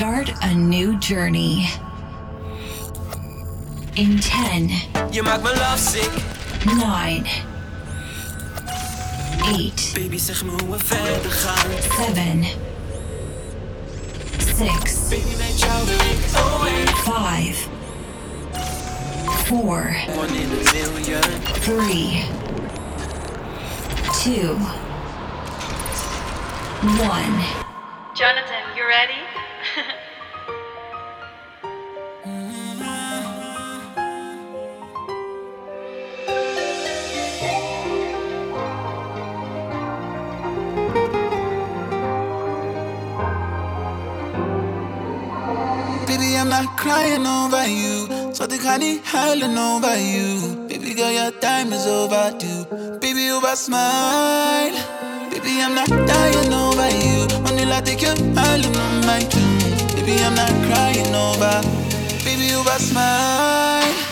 Start a new journey. In 10. You make me love sick. 9. 8. Baby, zeg me hoe we verder gaan. 7. 6. Baby, met jou ben ik always. 5. 4. One in a million. 3. 2. 1. Jonathan, you ready? falling over you. Something honey howling over you. Baby girl, your time is overdue. Baby, over smile. Baby, I'm not dying over you. Only like take you howling on my tune. Baby, I'm not crying over. Baby, over smile.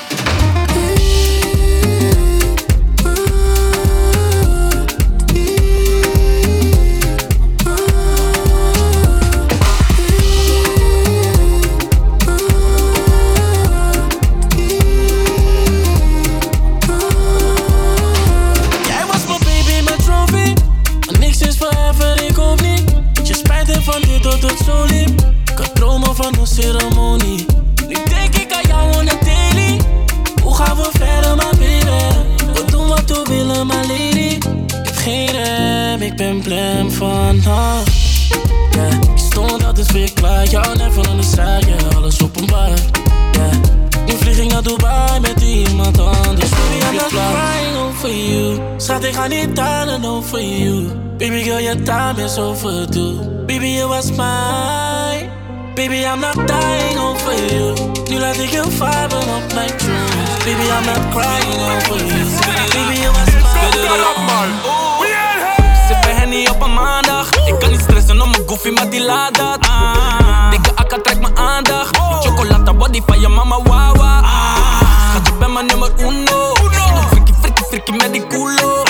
Mijn nummer uno Frikkie, frikkie, frikkie met die culo.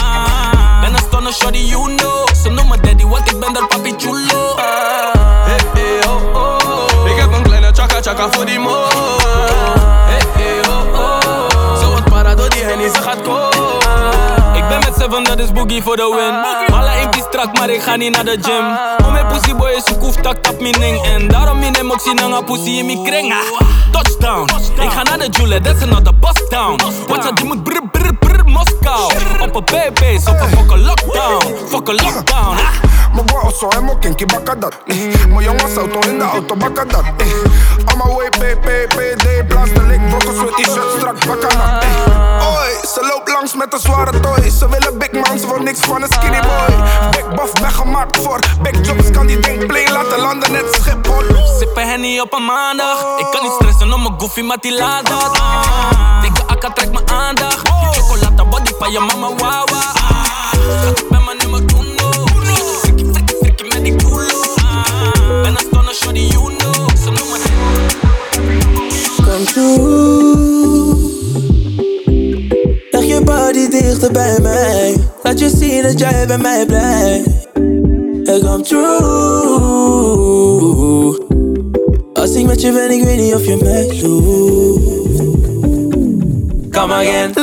Ben een stunner, shawty, you know. Ze noemen daddy, want ik ben daar papi chulo. Hey, hey, oh, oh Ik heb een kleine chaka chaka voor die mo. Hey, hey, oh, oh Zo wat para door die henny, ze gaat komen ik ben met seven, dat is boogie voor de win. Maar ik ga niet naar de gym. Om mijn pussy boy is koef, tak tap mijn ding. En daarom in hem ook zien hangen pussy in mijn kring. Ah, Touchdown, ik ga naar de Jule, that's another bust down. Watch out, die moet brr brr brr Moskou. Op een BB's, op een fucking lockdown. Fucking lockdown. ah. Mijn bro zo helemaal kinky bakken dat. Eh. Mijn jongens auto in de auto bakken dat. Eh. My way, PPPD, blaas de lik, brokken zo t-shirt strak bakken dat. Eh. Oi, ze loopt langs met een zware toy. Ze willen big man, ze wil niks van een skinny boy. Big buff, ben gemaakt voor big jobs, kan die ding play laten landen net Schiphol. Sippen Henny op een maandag Ik kan niet stressen om mijn goofy, maar die laat dat Dikke akka trekt mijn aandacht Die pa' llamarme guagua. Ah, ben manejo tu me di culo. Ah, ben you know. So no me... Come bij mij. Laat je zien dat jij bij mij blijft. Ik kom true. Als ik met je ben, ik weet niet of je mij doet. Come again.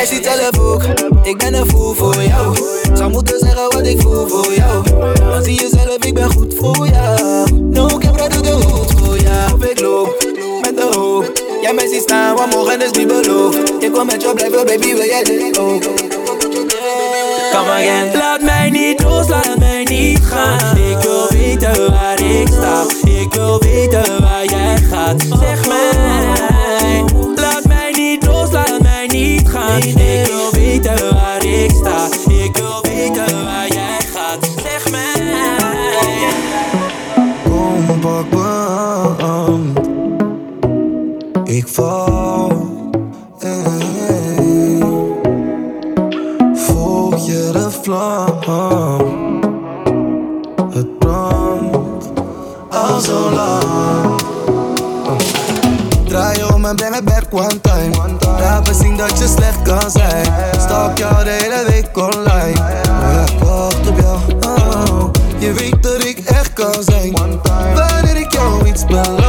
Jij ziet zelf ook Ik ben een fool voor jou. Zou moeten zeggen wat ik voel voor jou. Dan zie je zelf, ik ben goed voor jou. No, heb doe de hoed voor jou. Ik loop met de hoop. Jij mij ziet staan, want morgen is niet beloofd. Ik wil met jou blijven, baby, wil jij dit ook? Come again Laat mij niet los, laat mij niet gaan. Ik wil weten waar ik sta. Ik wil weten waar jij gaat. Zeg mij dinero, know waar dat je slecht kan zijn. Stalk jou de hele week online. Maar ik wacht op jou. Oh, je weet dat ik echt kan zijn. Wanneer ik jou iets beloof.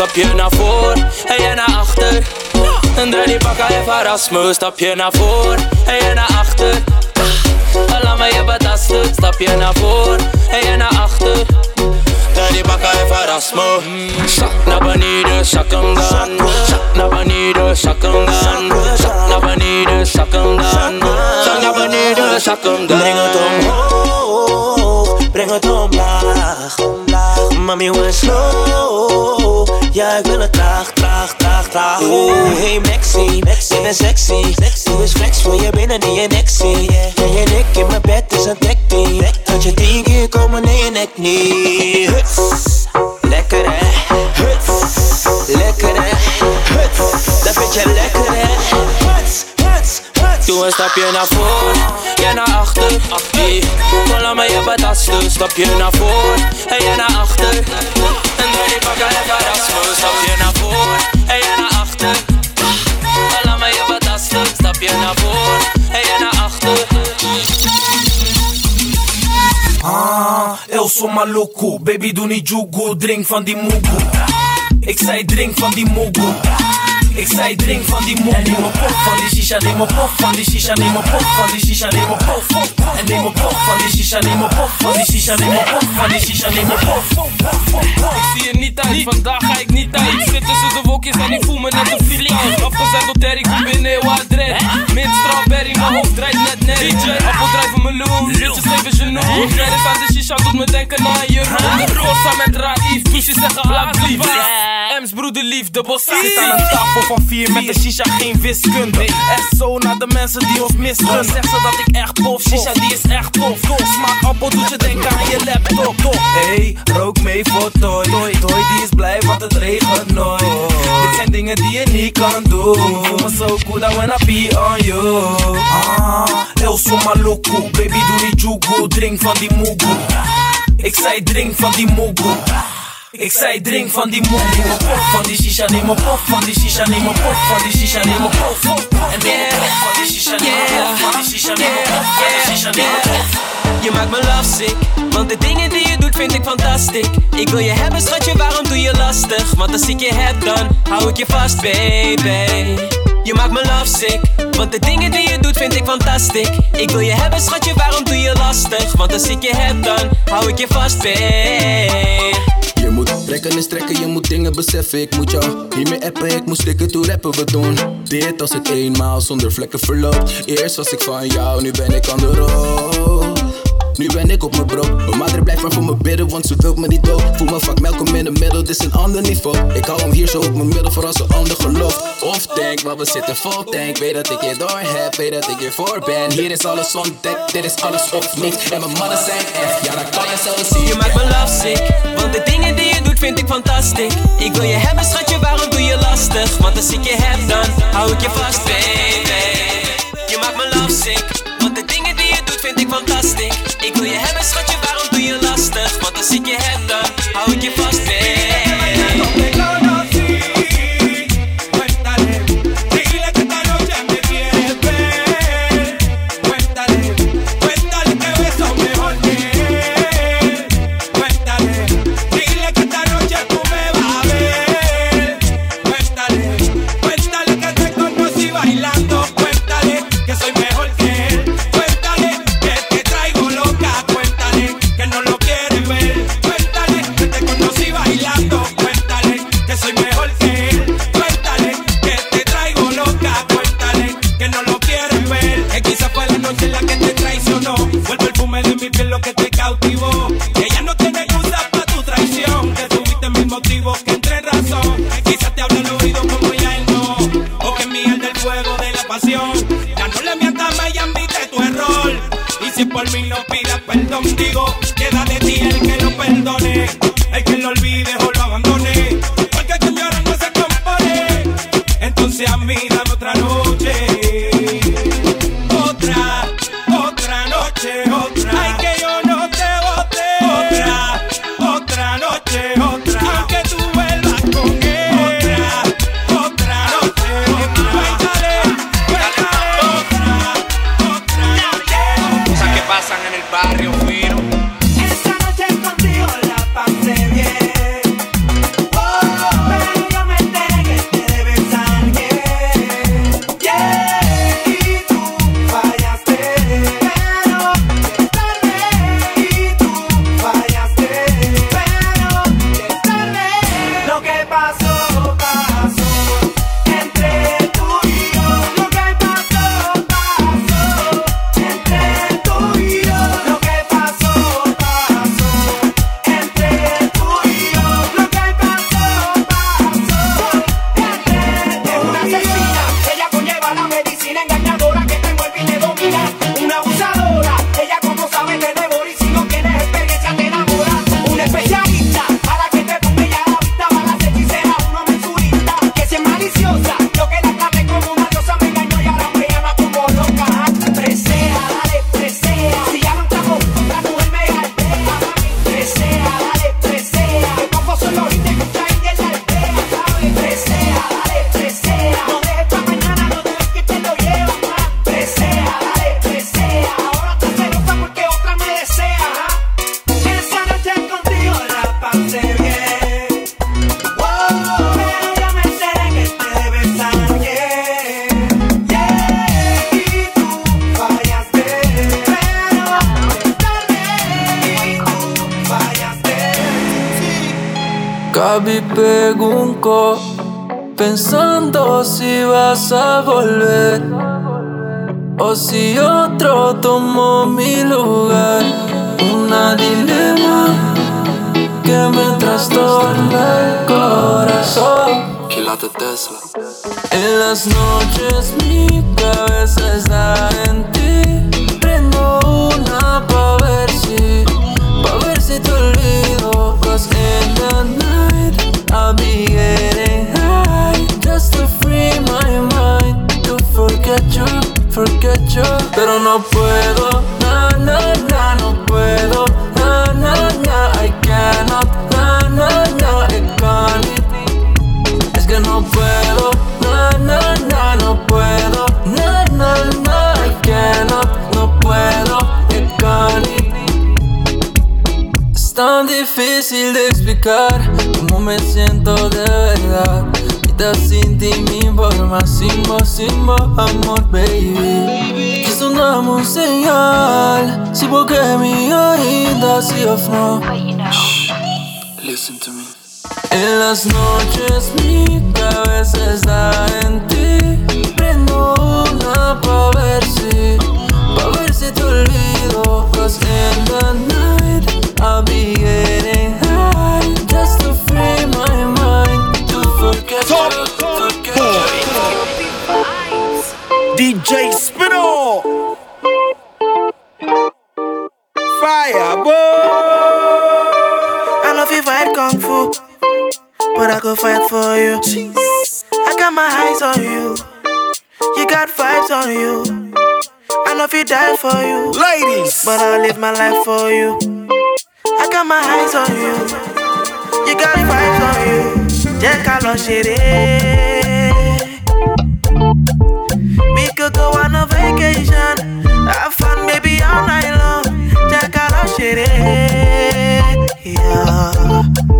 Stapje naar voor en je naar achter. En draai die pakken en verras me. Stapje naar voor en je naar achter. Dan laat me je betasten. Stapje naar voor en je naar achter. Draai die pakken en verras me. Zak naar beneden, zak hem dan. Zak naar beneden, zak hem dan. Zak naar beneden, zak hem dan. Zak naar beneden, zak hem dan. Breng het omhoog, breng het omlaag. Mami, we slow. Ja, ik wil het traag, traag, traag, traag. Oeh, hey Maxi, je bent sexy. Doe eens flex voor je binnen in je nek zie. Jij en ik in mijn bed is een team. Dat je tien keer komen in je nek niet. Huts, lekker hè. Huts, lekker hè. Huts, dat vind je lekker hè. Huts, huts, huts. Doe een stapje naar voor, jij naar achter. Hey, laat me je betasten. Naar voor en jij naar achter. En doe die pakken en verras me. Stapje naar voor en jij naar achter. Dan laat me je betasten. Stapje naar voor en jij naar achter. Ah, El Somaluku, baby doe niet jugu, drink van die mugu. Ik zei drink van die mugu. Ik zei drink van die mugu. En neem een pop van die shisha, neem een pop van die shisha, neem een pop van die shisha, neem een pop. En neem een pop van die shisha, neem een pop van die shisha, neem een pop van die shisha, neem een pop. Ik zie er niet uit, vandaag ga ik niet uit. Ik zit tussen de wolkjes en ik voel me net een vliegtuig. Afgezet door Terry, kom binnen heel hard red. Mint strawberry, mijn hoofd draait net net. Appeldrijven meloen, liedjes geven genoeg. Rijden aan de shisha doet me denken aan Jeroen. Rosa met Raif, poesjes zeggen alsjeblieft. Ems broederlief, de bossa Zit aan een tafel van vier met de shisha, geen wiskunde. Echt zo naar de mensen die ons misgunnen. Zeg ze dat ik echt tof, shisha die is echt tof. Smaak appel doet je denken aan je laptop. Hey, rook mee voor Toy. Toy, Toy die is blij want het regent nooit. Dit zijn dingen die je niet kan doen. Voel me zo good, I wanna be on you. Ah, El Somaluku, baby doe niet jugu, drink van die mugu. Ik zei drink van die mugu. Ik zei drink van die moe, neem van die shisha, neem een pop van die shisha, neem een pop van die shisha, neem een pop. En van die shisha, neem een pop van die shisha, neem. Je maakt me lovesick, want de dingen die je doet vind ik fantastisch. Ik wil je hebben, schatje, waarom doe je lastig? Want als ik je heb, dan hou ik je vast, baby. Je maakt me lovesick, want de dingen die je doet vind ik fantastisch. Ik wil je hebben, schatje, waarom doe je lastig? Want als ik je heb, dan hou ik je vast, baby. Je moet trekken en strekken, je moet dingen beseffen. Ik moet jou niet meer appen, ik moet stikken, toe rappen we doen. Dit als het eenmaal zonder vlekken verloopt. Eerst was ik van jou, nu ben ik aan de rood. Nu ben ik op mijn bro. Mijn moeder blijft maar voor me bidden, want ze wilt me niet dood. Voel me vaak Malcolm in de middel, dit is een ander niveau. Ik hou hem hier zo op mijn middel voor als een ander gelooft. Of denk, maar we zitten vol tank. Weet dat ik je door heb, weet dat ik hiervoor ben. Hier is alles ontdekt, dit is alles of niks. En mijn mannen zijn echt, ja, dat kan je zo zien. Je maakt me lovesick, want de dingen die je doet vind ik fantastisch. Ik wil je hebben, schatje, waarom doe je lastig? Want als ik je heb, dan hou ik je vast, baby. Je maakt me lovesick, want de dingen die je doet vind ik fantastisch. Ik wil je hebben, schatje, waarom doe je lastig? Want als ik je heb, dan hou ik je vast, baby. loca. Gaby preguntó pensando si vas a volver o si otro tomó mi lugar. Una dilema que me trastorna el corazón. Tesla. En las noches mi cabeza está en ti. Prendo una pa' ver si, pa' ver si te olvido. Cause the night Just to free my mind. To forget you, forget you. Pero no puedo, na, na, na, no puedo. Na, na, na, I cannot, na, na, na, it can't es que no puedo, na, na, na, no puedo, na, na, na, I cannot, no puedo, it can't. Es tan difícil de explicar me siento de verdad. Estás sin ti mi forma, sin voz, sin voz, amor, baby. Es una un señal, si porque mi oída si of no. Listen to me. En las noches mi cabeza está en ti. Prendo una pa' ver si, pa' ver si te olvido. Cause in the night I'll be getting DJ Spino Fire I love you fight kung fu, but I go fight for you. I got my eyes on you, you got vibes on you. I know if you die for you, ladies, but I'll live my life for you. I got my eyes on you, you got vibes on you. Jẹ́ ká lọ ṣeré. We could go on a vacation, have fun maybe all night long. Jẹ́ ká lọ ṣeré. Yeah.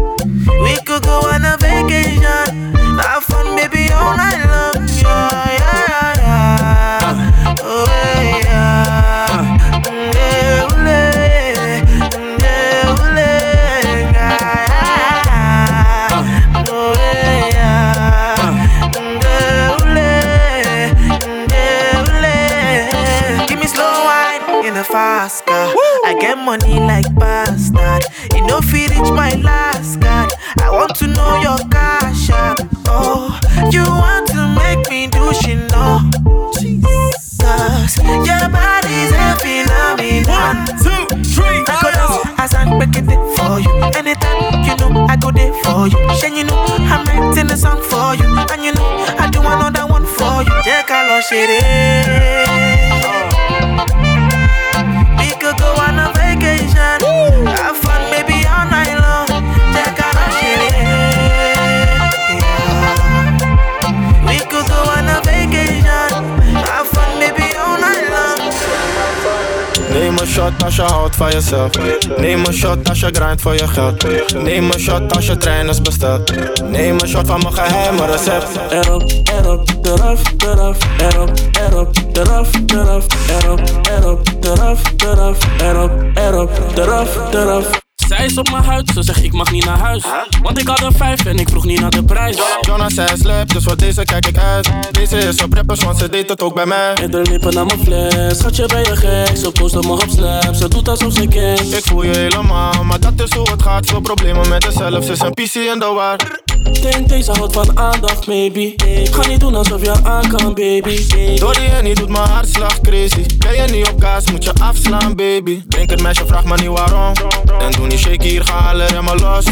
Neem een shot als je houdt van jezelf. Neem een shot als je grindt voor je geld. Neem een shot als je trein is besteld. Neem een shot van mijn geheime recept. Erop, erop, eraf, eraf, erop, erop, eraf, eraf, erop, erop, eraf, eraf, erop, erop, eraf, eraf. Zij is op mijn huid, ze zegt ik mag niet naar huis. Want ik had een vijf en ik vroeg niet naar de prijs. Jonas zei slap, dus voor deze kijk ik uit. Deze is op rappers, want ze deed het ook bij mij. Met de lippen naar mijn fles, schatje ben je gek. Ze posten me op snap, ze doet alsof ze kent. Ik voel je helemaal, maar dat is hoe het gaat. Veel problemen met haarzelf, ze is een PC in de war. Denk deze houdt van aandacht, maybe. Ga niet doen alsof je aan kan, baby. Door die niet doet mijn hartslag crazy. Ben je niet op gas, moet je afslaan, baby. Drink het meisje, vraag me niet waarom. En doe niet shaky, hier gaan alle remmen los.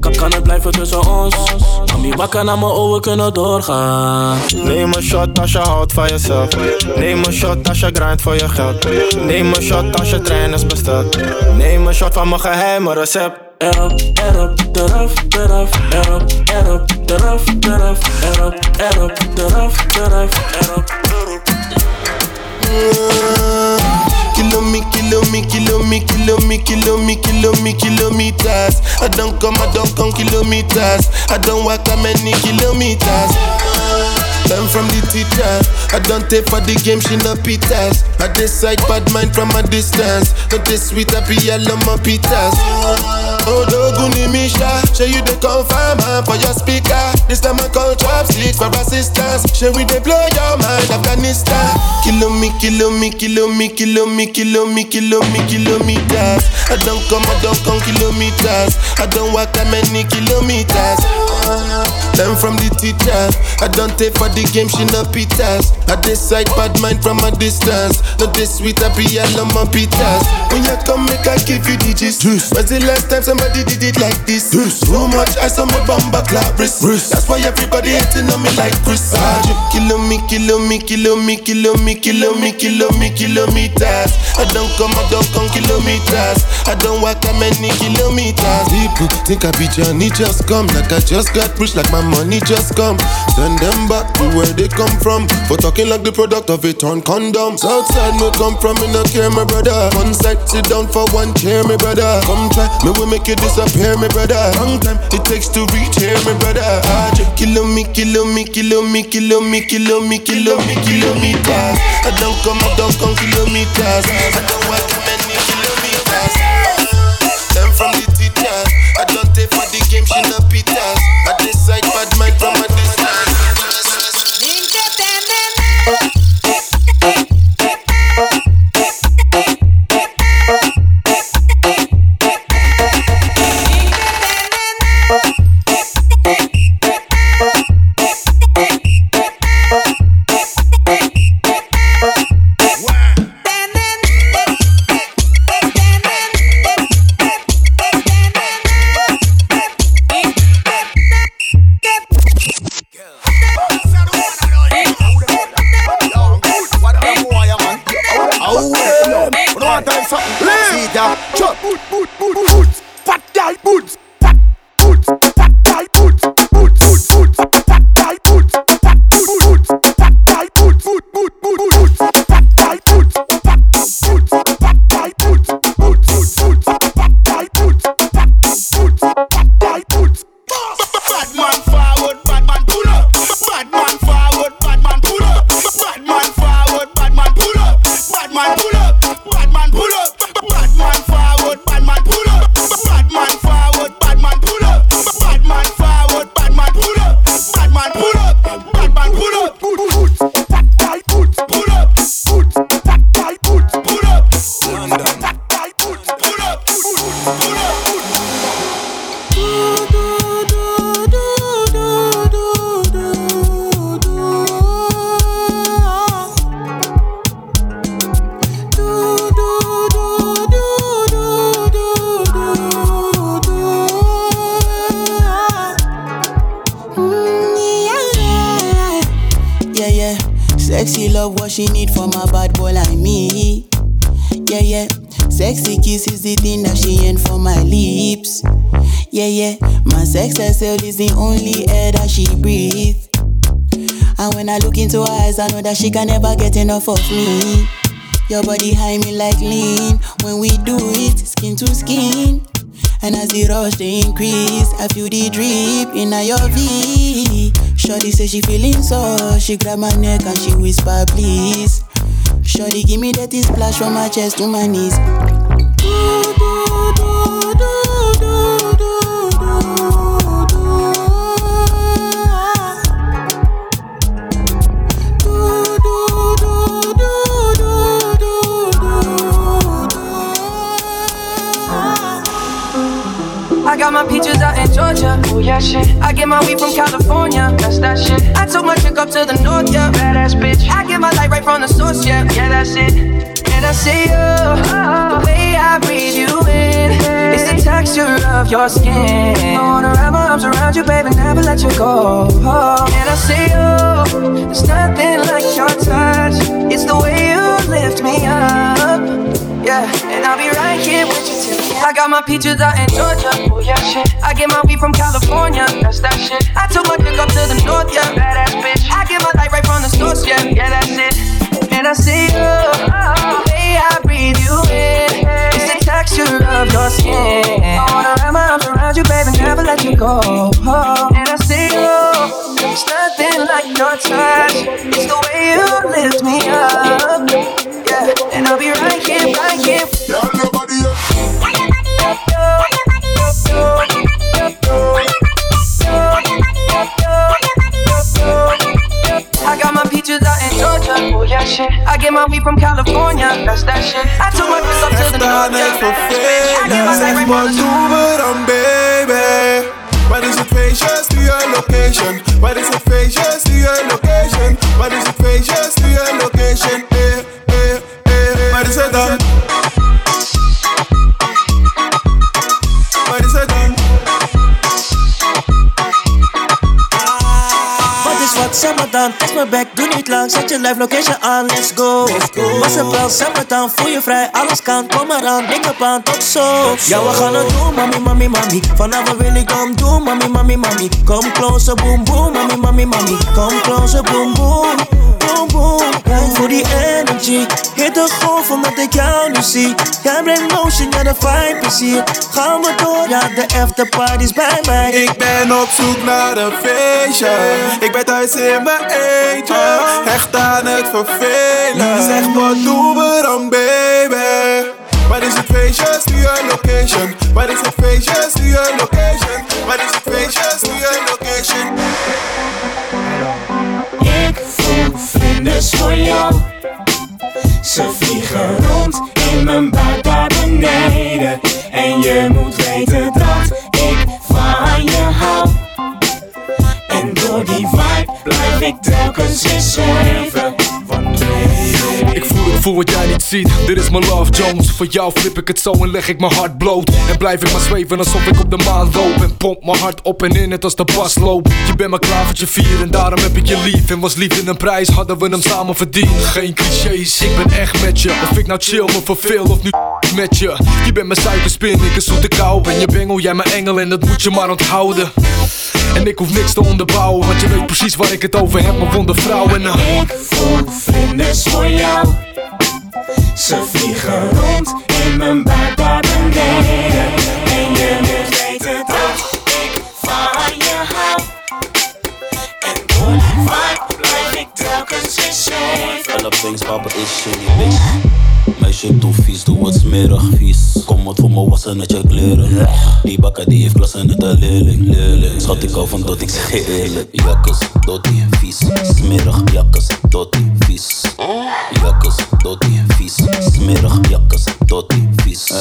Kan, kan het blijven tussen ons? Mami, wakker naar mijn ogen kunnen doorgaan. Neem een shot als je houdt van jezelf. Neem een shot als je grindt voor je geld. Neem een shot als je trein is besteld. Neem een shot van mijn geheime recept. add up, add up, that up, add up, add up, add up, add up, add up, up. Kilo kilo kilo kilo kilo kilo kilometers. I don't come, I don't come kilometers. I don't walk that many kilometers. Learn from the teacher. I don't take for the game, she no pitas. I decide bad mind from a distance. Not this sweet, I be all my pitas. Oh, Doguni Misha, show you the confirm for your speaker. This time I call chopsticks for assistance. Show we they blow your mind, Afghanistan. Kilo me, kilo me, kilo me, kilo me, kilo me, kilo me, kilometers. I don't come, I don't come kilometers. I don't walk that many kilometers. Learn from the teacher. I don't take for the game, she no pitas. I decide bad mind from a distance. Not this sweet, I be all on my pitas. When you come, make I give you digits. When's the last time somebody did it like this? Too much ice on my bumper clap wrist. That's why everybody hating on me like Chris. Ah, Kilo me, kilo me, kilo me, kilo me, kilo me, kilo me, kilometers. I don't come, I don't come kilometers. I don't walk that many kilometers. People think I be Johnny, just come. Like I just got rich, like my money just come. Send them back to where they come from. For talking like the product of a torn condom. Southside, no come from, me no care, my brother. One side, sit down for one chair, my brother. Come try, me will make you disappear, my brother. Long time it takes to reach here, my brother. Ah, just kilo me, kilo me, kilo me, kilo me, kilo me, kilo me, kilometers. I don't come, I don't come kilometers. I don't walk many kilometers. Learn from the teacher. I don't take for the game, she no pitas. Chop, boot, boot, boot, boots, love what she need from a bad boy like me. Yeah, yeah. Sexy kiss is the thing that she ain't for my lips. Yeah, yeah. My sex herself is the only air that she breathes. And when I look into her eyes, I know that she can never get enough of me. Your body high me like lean. When we do it, skin to skin. And as the rush they increase, I feel the drip in your V. Shorty say she feeling so, she grab my neck and she whisper please. Shorty give me that splash from my chest to my knees. I got my peaches out in Georgia. Oh yeah, shit. I get my weed from California. That's that shit. I took my chick up to the north, yeah. Badass bitch. I get my light right from the source, yeah. Yeah, that's it. And I see you, the way I breathe you in. It's the texture of your skin. I wanna wrap my arms around you, baby, never let you go. And I see you, there's nothing like your touch. It's the way you lift me up. Yeah, and I'll be right here with you till the end. I got my peaches out in Georgia. Oh yeah, shit. I get my weed from California. That's that shit. I took my chick up to the north, yeah. Badass bitch. I get my light right from the source, yeah. Yeah, that's it. And I see you, uh-huh. the way I breathe you in. It's the texture of your skin. I wanna wrap my arms around you, baby, never let you go. Oh. And I see you, there's nothing like your touch. It's the way you lift me up. Yeah, and I'll be right here, right here. I got my I get my weed from California, that's that shit. I took my wrist up to the north. I get my right from the north. baby. What is it facious to your location? What is it facious to your location? What is it facious live location aan, let's go. Was het wel, zeg maar dan, voel je vrij, alles kan, kom maar aan, dik op aan, tot zo. Ja, we gaan het doen, mami, mami, mami. Vanavond wil ik kom doen, mami, mami, mami. Kom closer, boom, boom, mami, mami, mami. Kom closer, boom, boom, boom, voor die energy, hit de golf omdat ik jou nu zie Jij brengt motion, ja de vibe hier Gaan we door, ja de afterparty is bij mij Ik ben op zoek naar een feestje. Ik ben thuis in mijn eentje. Hecht aan het vervelen. Zeg wat doen we dan, baby? Wat is het feestje? Stuur je location. Wat is het feestje? Stuur je location. Wat is het feestje? Stuur je location. Ik voel vlinders voor jou. Ze vliegen rond in mijn buik daar beneden. En je moet weten dat ik van je hou. En door die vibe blijf ik telkens Dit is mijn love Jones. Voor jou flip ik het zo en leg ik mijn hart bloot. En blijf ik maar zweven alsof ik op de maan loop. En pomp mijn hart op en in het als de bas loopt. Je bent mijn klavertje vier en daarom heb ik je lief. En was liefde een prijs, hadden we hem samen verdiend. Geen clichés, ik ben echt met je. Of ik nou chill, me verveel of nu met je. Je bent mijn suikerspin, ik een zoete kou. Ben je bengel, jij mijn engel en dat moet je maar onthouden. En ik hoef niks te onderbouwen, want je weet precies waar ik het over heb, mijn wonde vrouw. En uh, ik voel vlinders voor jou. Ze vliegen rond in mijn buik daar beneden. En je moet weten dat ik van je hou. En door die vibe blijf ik telkens weer zweven. Alle bangs, papa is shitty. Meisje, doe vies, doe wat smerig vies. Kom wat voor me wassen net je kleren. Die bakker die heeft klassen net een leerling. Schat ik al van dat ik zeg eerlijk. Jakkes, dottie, vies. Smerig, jakkes, dottie, vies. Jakkes, dottie, vies. Smerig, jakkes, dottie, vies.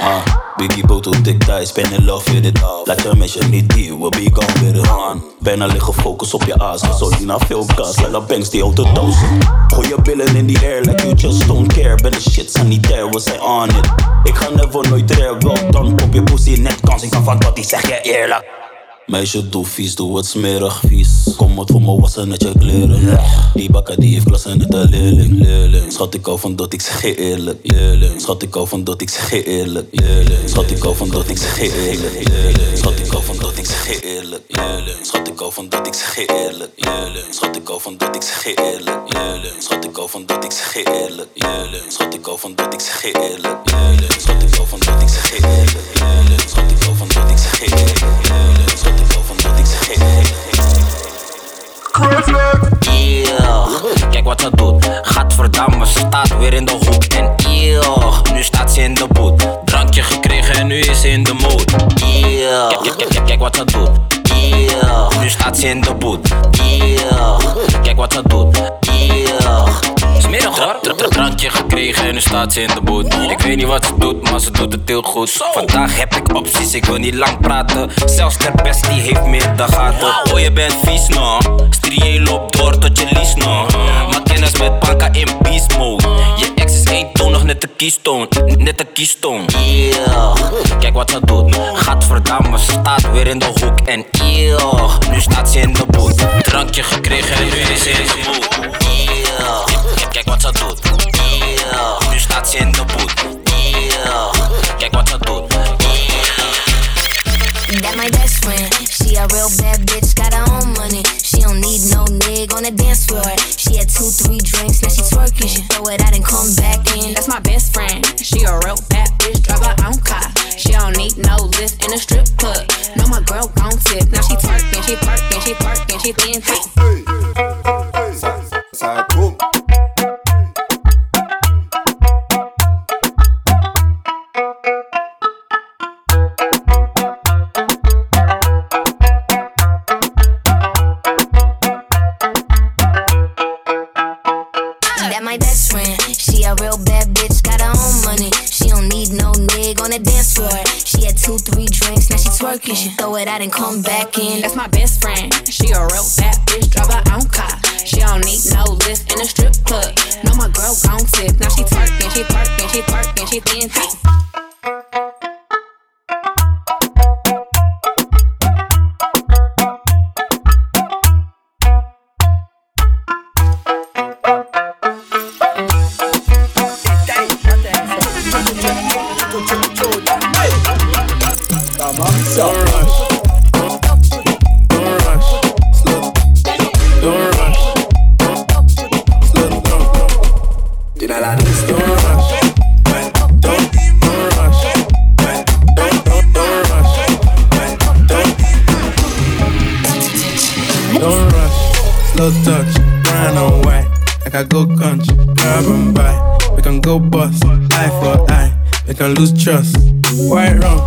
Ah, Biggie Boto, dik thuis, ben in love with it all. Laat je meisje niet hier, we be gone with it on. Bijna liggen focus op je aas, gasolina, veel gas. Lella banks die auto dozen. Gooi je billen in the air like you just don't care. Ben de shit sanitair, we zijn on it. Ik ga never nooit rare, wel dan op je pussy net kans. Ik kan van dat die zeg je eerlijk. Meisje, doe vies, doe het smerig vies. Kom wat voor me wassen net je kleren. Die bakker die heeft klassen net een leerling. leerling. Schat, ik hou van dat ik zeg je eerlijk. Leerling. Schat, ik hou van dat ik zeg je eerlijk. Leerling. Schat, ik hou van dat ik zeg je eerlijk. Leerling. Schat, ik hou van dat ik zeg je eerlijk. Leerling. Schat, ik hou van dat ik zeg je eerlijk. Leerling. Schat, ik hou van dat ik zeg je eerlijk. Leerling. Schat, ik hou van dat ik zeg je eerlijk. Leerling. Schat, ik hou van dat ik zeg je eerlijk. Leerling. Schat, ik hou van dat ik zeg je eerlijk. Leerling. Schat, ik hou van dat ik zeg je eerlijk. Leerling. Kijk wat ze doet. Gadverdamme, ze staat weer in de hoek. En yeah, nu staat ze in de boot. Drankje gekregen en nu is ze in de mood. Kijk, kijk, kijk, wat ze doet. Yeah. Nu staat ze in de boot. Kijk wat ze doet. Dra- Drankje gekregen en nu staat ze in de boot. Ik weet niet wat ze doet, maar ze doet het heel goed. Vandaag heb ik opties, ik wil niet lang praten. Zelfs de best die heeft meer de gaten. Oh, je bent vies no. Strié loopt door tot je lies no. Maak kennis met banka in beast mode. Je ex is eentonig, net de keystone. Net de keystone. Yeah. Kijk wat ze doet. Gadverdamme, ze staat weer in de hoek. En yeah, nu staat ze in de boot. Drankje gekregen en nu is ze in de boot. Yeah. Kijk, kijk wat ze doet. Yeah. Nu staat ze in de boot. Yeah. Kijk wat ze. That my best friend. She a real bad bitch, got her own money. She don't need no nigga on the dance floor. She had two, three drinks, now she twerking. She throw it out and come back in. That's my best friend. She a real bad bitch, drive her own car. She don't need no lift in a strip club. No, my girl gon' tip. Now she twerking, she twerking, she twerking, she thin thick. That it out and come back in. That's my best friend. She a real bad Like I go country. Grab and buy. We can go bust. Eye for eye. We can lose trust. White rum.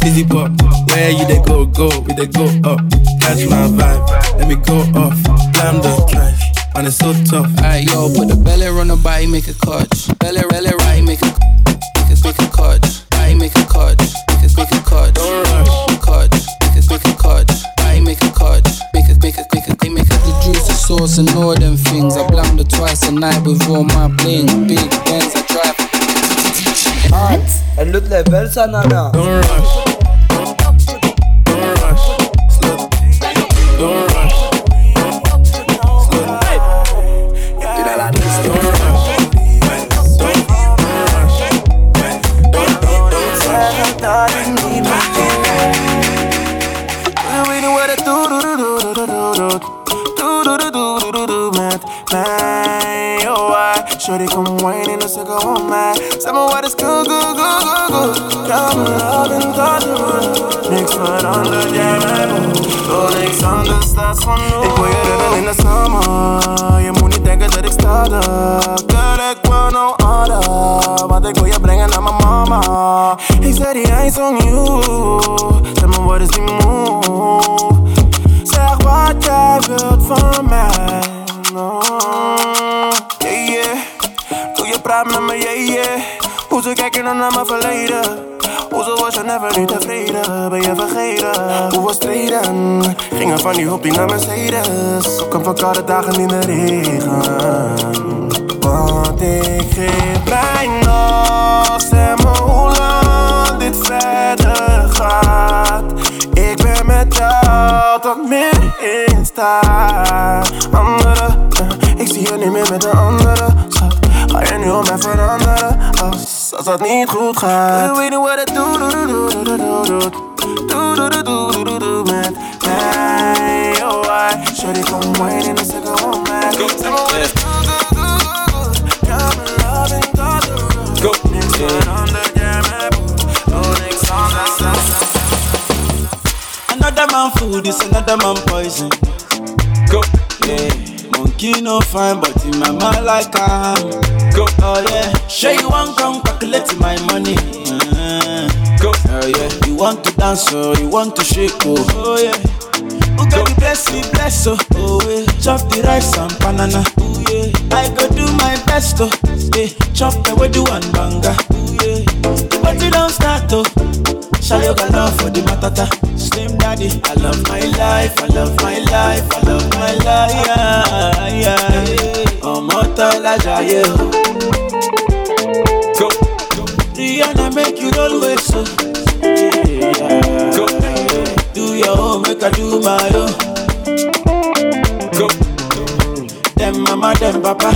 Fizzy pop, where you they go, go, we they go up. Catch my vibe, let me go off. Blam the trash, and it's so tough. Alright, yo, put the belly on the body, make a clutch. Belly, belly, right, make a, make a, make a clutch. Juice, the sauce, and all them things. I blam the twice a night with all my bling. Big Benz, I drive. Art, en l'autre level, ça nana. Don't rush. Anders, dat is van nu Ik wil je redden in de summer Je moet niet denken dat ik sta Girl, ik wil no other Want ik wil je brengen naar mijn mama? Ik zei die eyes on you. Zeg me wat is die move? Zeg wat jij wilt van yeah, yeah. Doe je praat met me, yeah, yeah. Hoe ze kijken dan naar mijn verleden. Hoezo was je never niet tevreden? Ben je vergeten? Hoe was treden? Gingen van die hoppie naar Mercedes. Kom van koude dagen in de regen. Want ik geef mij nog. Zeg me hoe lang dit verder gaat. Ik ben met jou. dat meer in staat. Andere, eh, ik zie je niet meer met de andere. Schat, ga je nu om mij veranderen? Als, als het niet goed gaat. weet niet wat het doet, doet, doet, doet, doet, doet, doet, doet, doet, doet, doet, met mij. Oh, I, should it come wait in a second, oh, man. Go Another man food is another man poison. Go, yeah. Monkey no fine, but in my mind like I'm. Go. Oh yeah. Sure you want come calculate my money. Uh, go. Oh yeah. You want to dance or you want to shake oh. Oh yeah. Who got the bless me bless oh. Oh yeah. Chop the rice and banana. Oh yeah. I go do my best oh. Yeah. Chop the wedu and banga. Oh yeah. The party don't start oh. Show your love for the matata. Slim daddy, I love my life, I love my life, I love my life. Yeah, yeah. Ọmọ tọ́lá jayé o. Go. Rihanna make you roll with so. Yeah. Go. Do your own, make I do my own. Go. Them mama, them papa,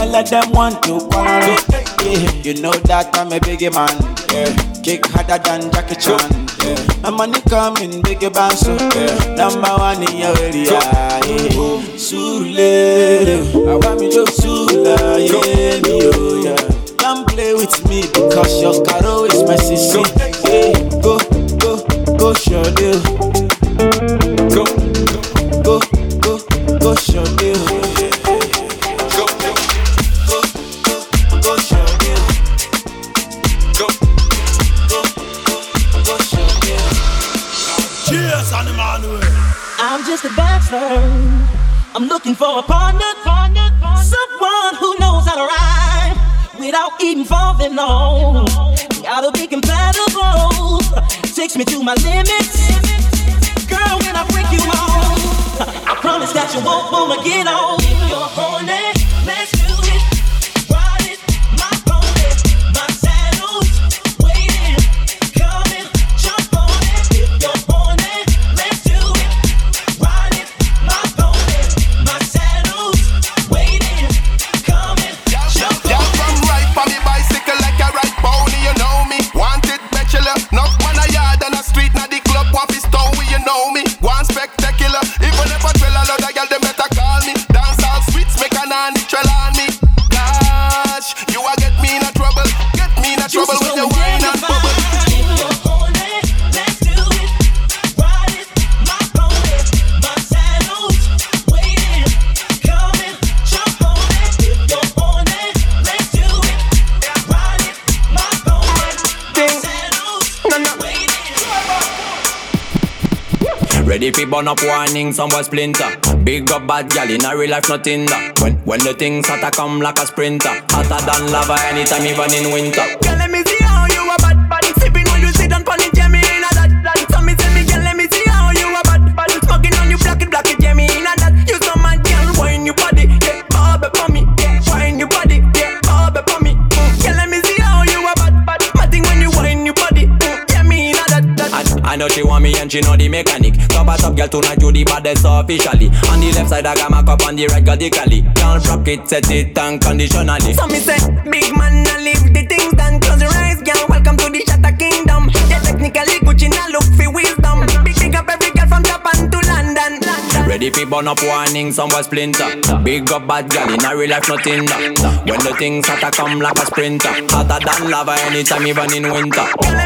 all of them want to quarrel. Yeah, you know that I'm a biggie man. Yeah, kick harder than Jackie Chan. Yeah, my money coming biggie band so yeah. Number one in your area. Yeah, Sule, I want me to burn up warning, some boy splinter. Big up bad gal in a real life, nothing that. When when the things hotter come like a sprinter, hotter than lava anytime, even in winter. Girl, let me see how you a bad bad. Sipping when you sit on pon it, yeah, me in a that that. So me say me, girl, let me see how you a bad bad. Smoking on you, black it, black it, yeah, me in a that. You so mad, girl, wine your body, yeah, bob up on me, yeah, wine your body, yeah, bob up on me. Mm. Girl, let me see how you a bad bad. Matting when you wine your body, mm. yeah, me in a that that. I, I know she want me and she know the mechanic. Top a top girl tonight, you the baddest officially. On the left side, I got my cup on the right, got the cali. Can't rock it, set it unconditionally. So me say, big man, I leave the things done. Close your eyes, girl. Welcome to the Shatter Kingdom. Yeah, technically Gucci now look for wisdom. Big big up every girl from Japan to London. Ready for burn up warning, some boy splinter. Big up bad gal in a real life, nothing that. When the things hotter come like a sprinter, hotter than lava anytime, even in winter. Girl,